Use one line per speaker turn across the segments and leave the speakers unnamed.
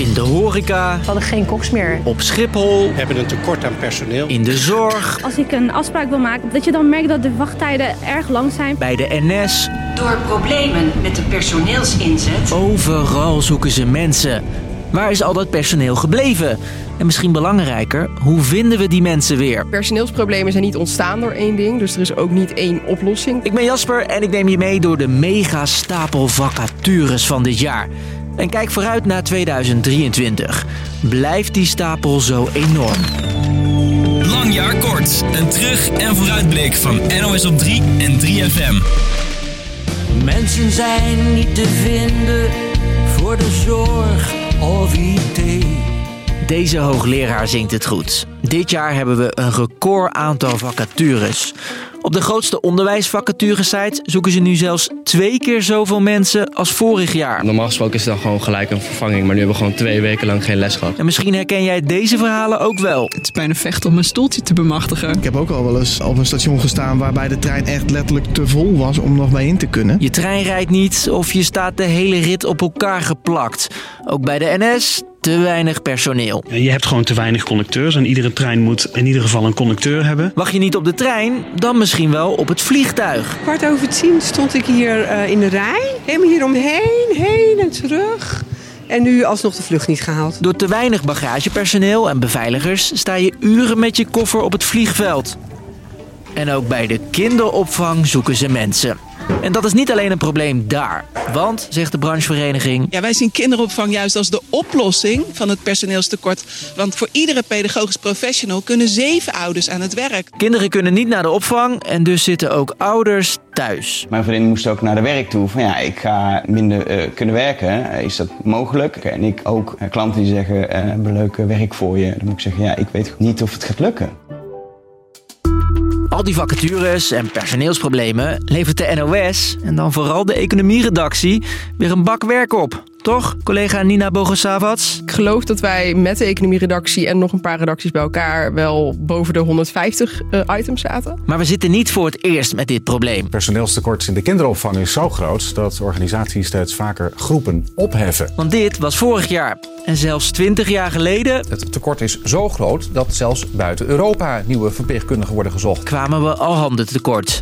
In de horeca.
We hadden geen koks meer.
Op Schiphol.
We hebben een tekort aan personeel.
In de zorg.
Als ik een afspraak wil maken, dat je dan merkt dat de wachttijden erg lang zijn.
Bij de NS.
Door problemen met de personeelsinzet.
Overal zoeken ze mensen. Waar is al dat personeel gebleven? En misschien belangrijker, hoe vinden we die mensen weer?
Personeelsproblemen zijn niet ontstaan door één ding, dus er is ook niet één oplossing.
Ik ben Jasper en ik neem je mee door de mega stapel vacatures van dit jaar. En kijk vooruit naar 2023. Blijft die stapel zo enorm?
Lang jaar kort. Een terug- en vooruitblik van NOS op 3 en 3FM.
Mensen zijn niet te vinden voor de zorg of IT.
Deze hoogleraar zingt het goed. Dit jaar hebben we een record aantal vacatures. Op de grootste onderwijsvacaturesite zoeken ze nu zelfs twee keer zoveel mensen als vorig jaar.
Normaal gesproken is het dan gewoon gelijk een vervanging, maar nu hebben we gewoon twee weken lang geen les gehad.
En misschien herken jij deze verhalen ook wel.
Het is bijna vecht om een stoeltje te bemachtigen.
Ik heb ook al wel eens op een station gestaan waarbij de trein echt letterlijk te vol was om nog bij in te kunnen.
Je trein rijdt niet of je staat de hele rit op elkaar geplakt. Ook bij de NS te weinig personeel.
Je hebt gewoon te weinig conducteurs en iedere trein moet in ieder geval een conducteur hebben.
Wacht je niet op de trein, dan misschien wel op het vliegtuig.
Kwart over tien stond ik hier uh, in de rij. Helemaal hier omheen, heen en terug. En nu alsnog de vlucht niet gehaald.
Door te weinig bagagepersoneel en beveiligers sta je uren met je koffer op het vliegveld. En ook bij de kinderopvang zoeken ze mensen. En dat is niet alleen een probleem daar. Want, zegt de branchevereniging...
Ja, wij zien kinderopvang juist als de oplossing van het personeelstekort. Want voor iedere pedagogisch professional kunnen zeven ouders aan het werk.
Kinderen kunnen niet naar de opvang en dus zitten ook ouders thuis.
Mijn vriendin moest ook naar de werk toe. Van ja, ik ga minder uh, kunnen werken. Is dat mogelijk? En ik ook uh, klanten die zeggen, uh, hebben leuk werk voor je. Dan moet ik zeggen, ja, ik weet niet of het gaat lukken.
Al die vacatures en personeelsproblemen levert de NOS en dan vooral de economieredactie weer een bak werk op. Toch, collega Nina Bogosavats?
Ik geloof dat wij met de economieredactie en nog een paar redacties bij elkaar wel boven de 150 uh, items zaten.
Maar we zitten niet voor het eerst met dit probleem.
Personeelstekort in de kinderopvang is zo groot dat organisaties steeds vaker groepen opheffen.
Want dit was vorig jaar en zelfs 20 jaar geleden.
Het tekort is zo groot dat zelfs buiten Europa nieuwe verpleegkundigen worden gezocht.
Kwamen we al handen tekort.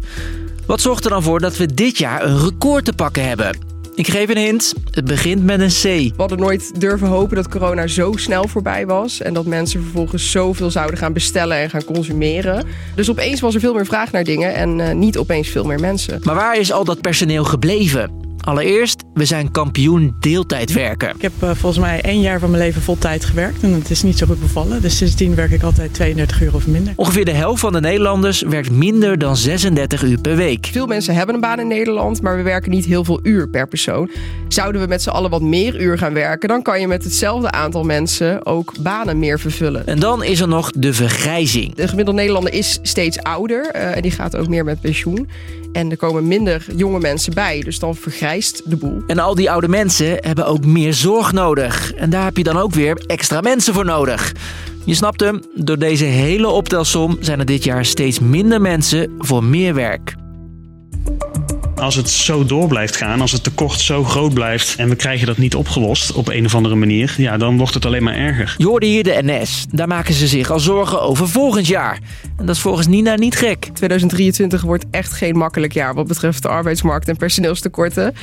Wat zorgt er dan voor dat we dit jaar een record te pakken hebben? Ik geef een hint. Het begint met een C.
We hadden nooit durven hopen dat corona zo snel voorbij was. En dat mensen vervolgens zoveel zouden gaan bestellen en gaan consumeren. Dus opeens was er veel meer vraag naar dingen en uh, niet opeens veel meer mensen.
Maar waar is al dat personeel gebleven? Allereerst, we zijn kampioen deeltijd werken.
Ik heb uh, volgens mij één jaar van mijn leven vol tijd gewerkt en het is niet zo goed bevallen. Dus sindsdien werk ik altijd 32 uur of minder.
Ongeveer de helft van de Nederlanders werkt minder dan 36 uur per week.
Veel mensen hebben een baan in Nederland, maar we werken niet heel veel uur per persoon. Zouden we met z'n allen wat meer uur gaan werken, dan kan je met hetzelfde aantal mensen ook banen meer vervullen.
En dan is er nog de vergrijzing.
De gemiddelde Nederlander is steeds ouder uh, en die gaat ook meer met pensioen. En er komen minder jonge mensen bij, dus dan vergrijst de boel.
En al die oude mensen hebben ook meer zorg nodig. En daar heb je dan ook weer extra mensen voor nodig. Je snapt hem, door deze hele optelsom zijn er dit jaar steeds minder mensen voor meer werk.
Als het zo door blijft gaan, als het tekort zo groot blijft en we krijgen dat niet opgelost op een of andere manier, ja, dan wordt het alleen maar erger.
Je hoorde hier de NS. Daar maken ze zich al zorgen over volgend jaar. En dat is volgens Nina niet gek.
2023 wordt echt geen makkelijk jaar wat betreft de arbeidsmarkt en personeelstekorten.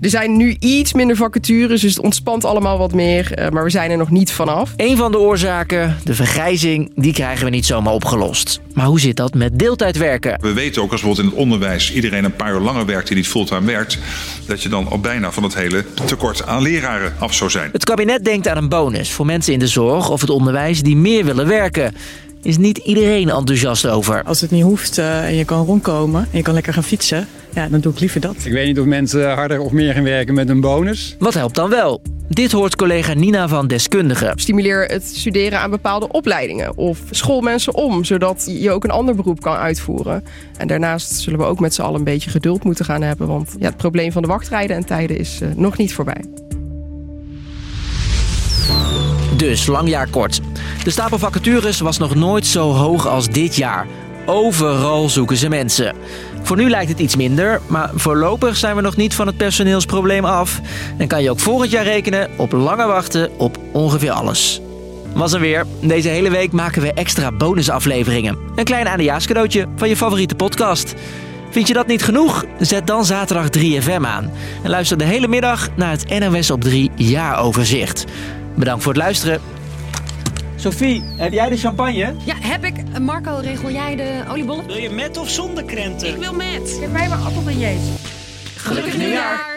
Er zijn nu iets minder vacatures, dus het ontspant allemaal wat meer. Maar we zijn er nog niet vanaf.
Een van de oorzaken, de vergrijzing, die krijgen we niet zomaar opgelost. Maar hoe zit dat met deeltijdwerken?
We weten ook als bijvoorbeeld in het onderwijs iedereen een paar uur langer werkt die niet fulltime werkt, dat je dan al bijna van het hele tekort aan leraren af zou zijn.
Het kabinet denkt aan een bonus voor mensen in de zorg of het onderwijs die meer willen werken. Is niet iedereen enthousiast over.
Als het niet hoeft uh, en je kan rondkomen en je kan lekker gaan fietsen, ja, dan doe ik liever dat.
Ik weet niet of mensen harder of meer gaan werken met een bonus.
Wat helpt dan wel? Dit hoort collega Nina van Deskundigen.
Stimuleer het studeren aan bepaalde opleidingen of school mensen om, zodat je ook een ander beroep kan uitvoeren. En daarnaast zullen we ook met z'n allen een beetje geduld moeten gaan hebben, want ja, het probleem van de wachtrijden en tijden is uh, nog niet voorbij.
Dus, lang jaar kort. De stapel vacatures was nog nooit zo hoog als dit jaar. Overal zoeken ze mensen. Voor nu lijkt het iets minder, maar voorlopig zijn we nog niet van het personeelsprobleem af. En kan je ook volgend jaar rekenen op langer wachten op ongeveer alles. Was er weer. Deze hele week maken we extra bonusafleveringen. Een klein eindejaarscadeautje van je favoriete podcast. Vind je dat niet genoeg? Zet dan zaterdag 3FM aan. En luister de hele middag naar het NOS op 3 jaaroverzicht. Bedankt voor het luisteren. Sophie, heb jij de champagne?
Ja, heb ik. Marco, regel jij de oliebollen?
Wil je met of zonder krenten?
Ik wil met. Geef mij maar appel en jeet.
Gelukkig nieuwjaar!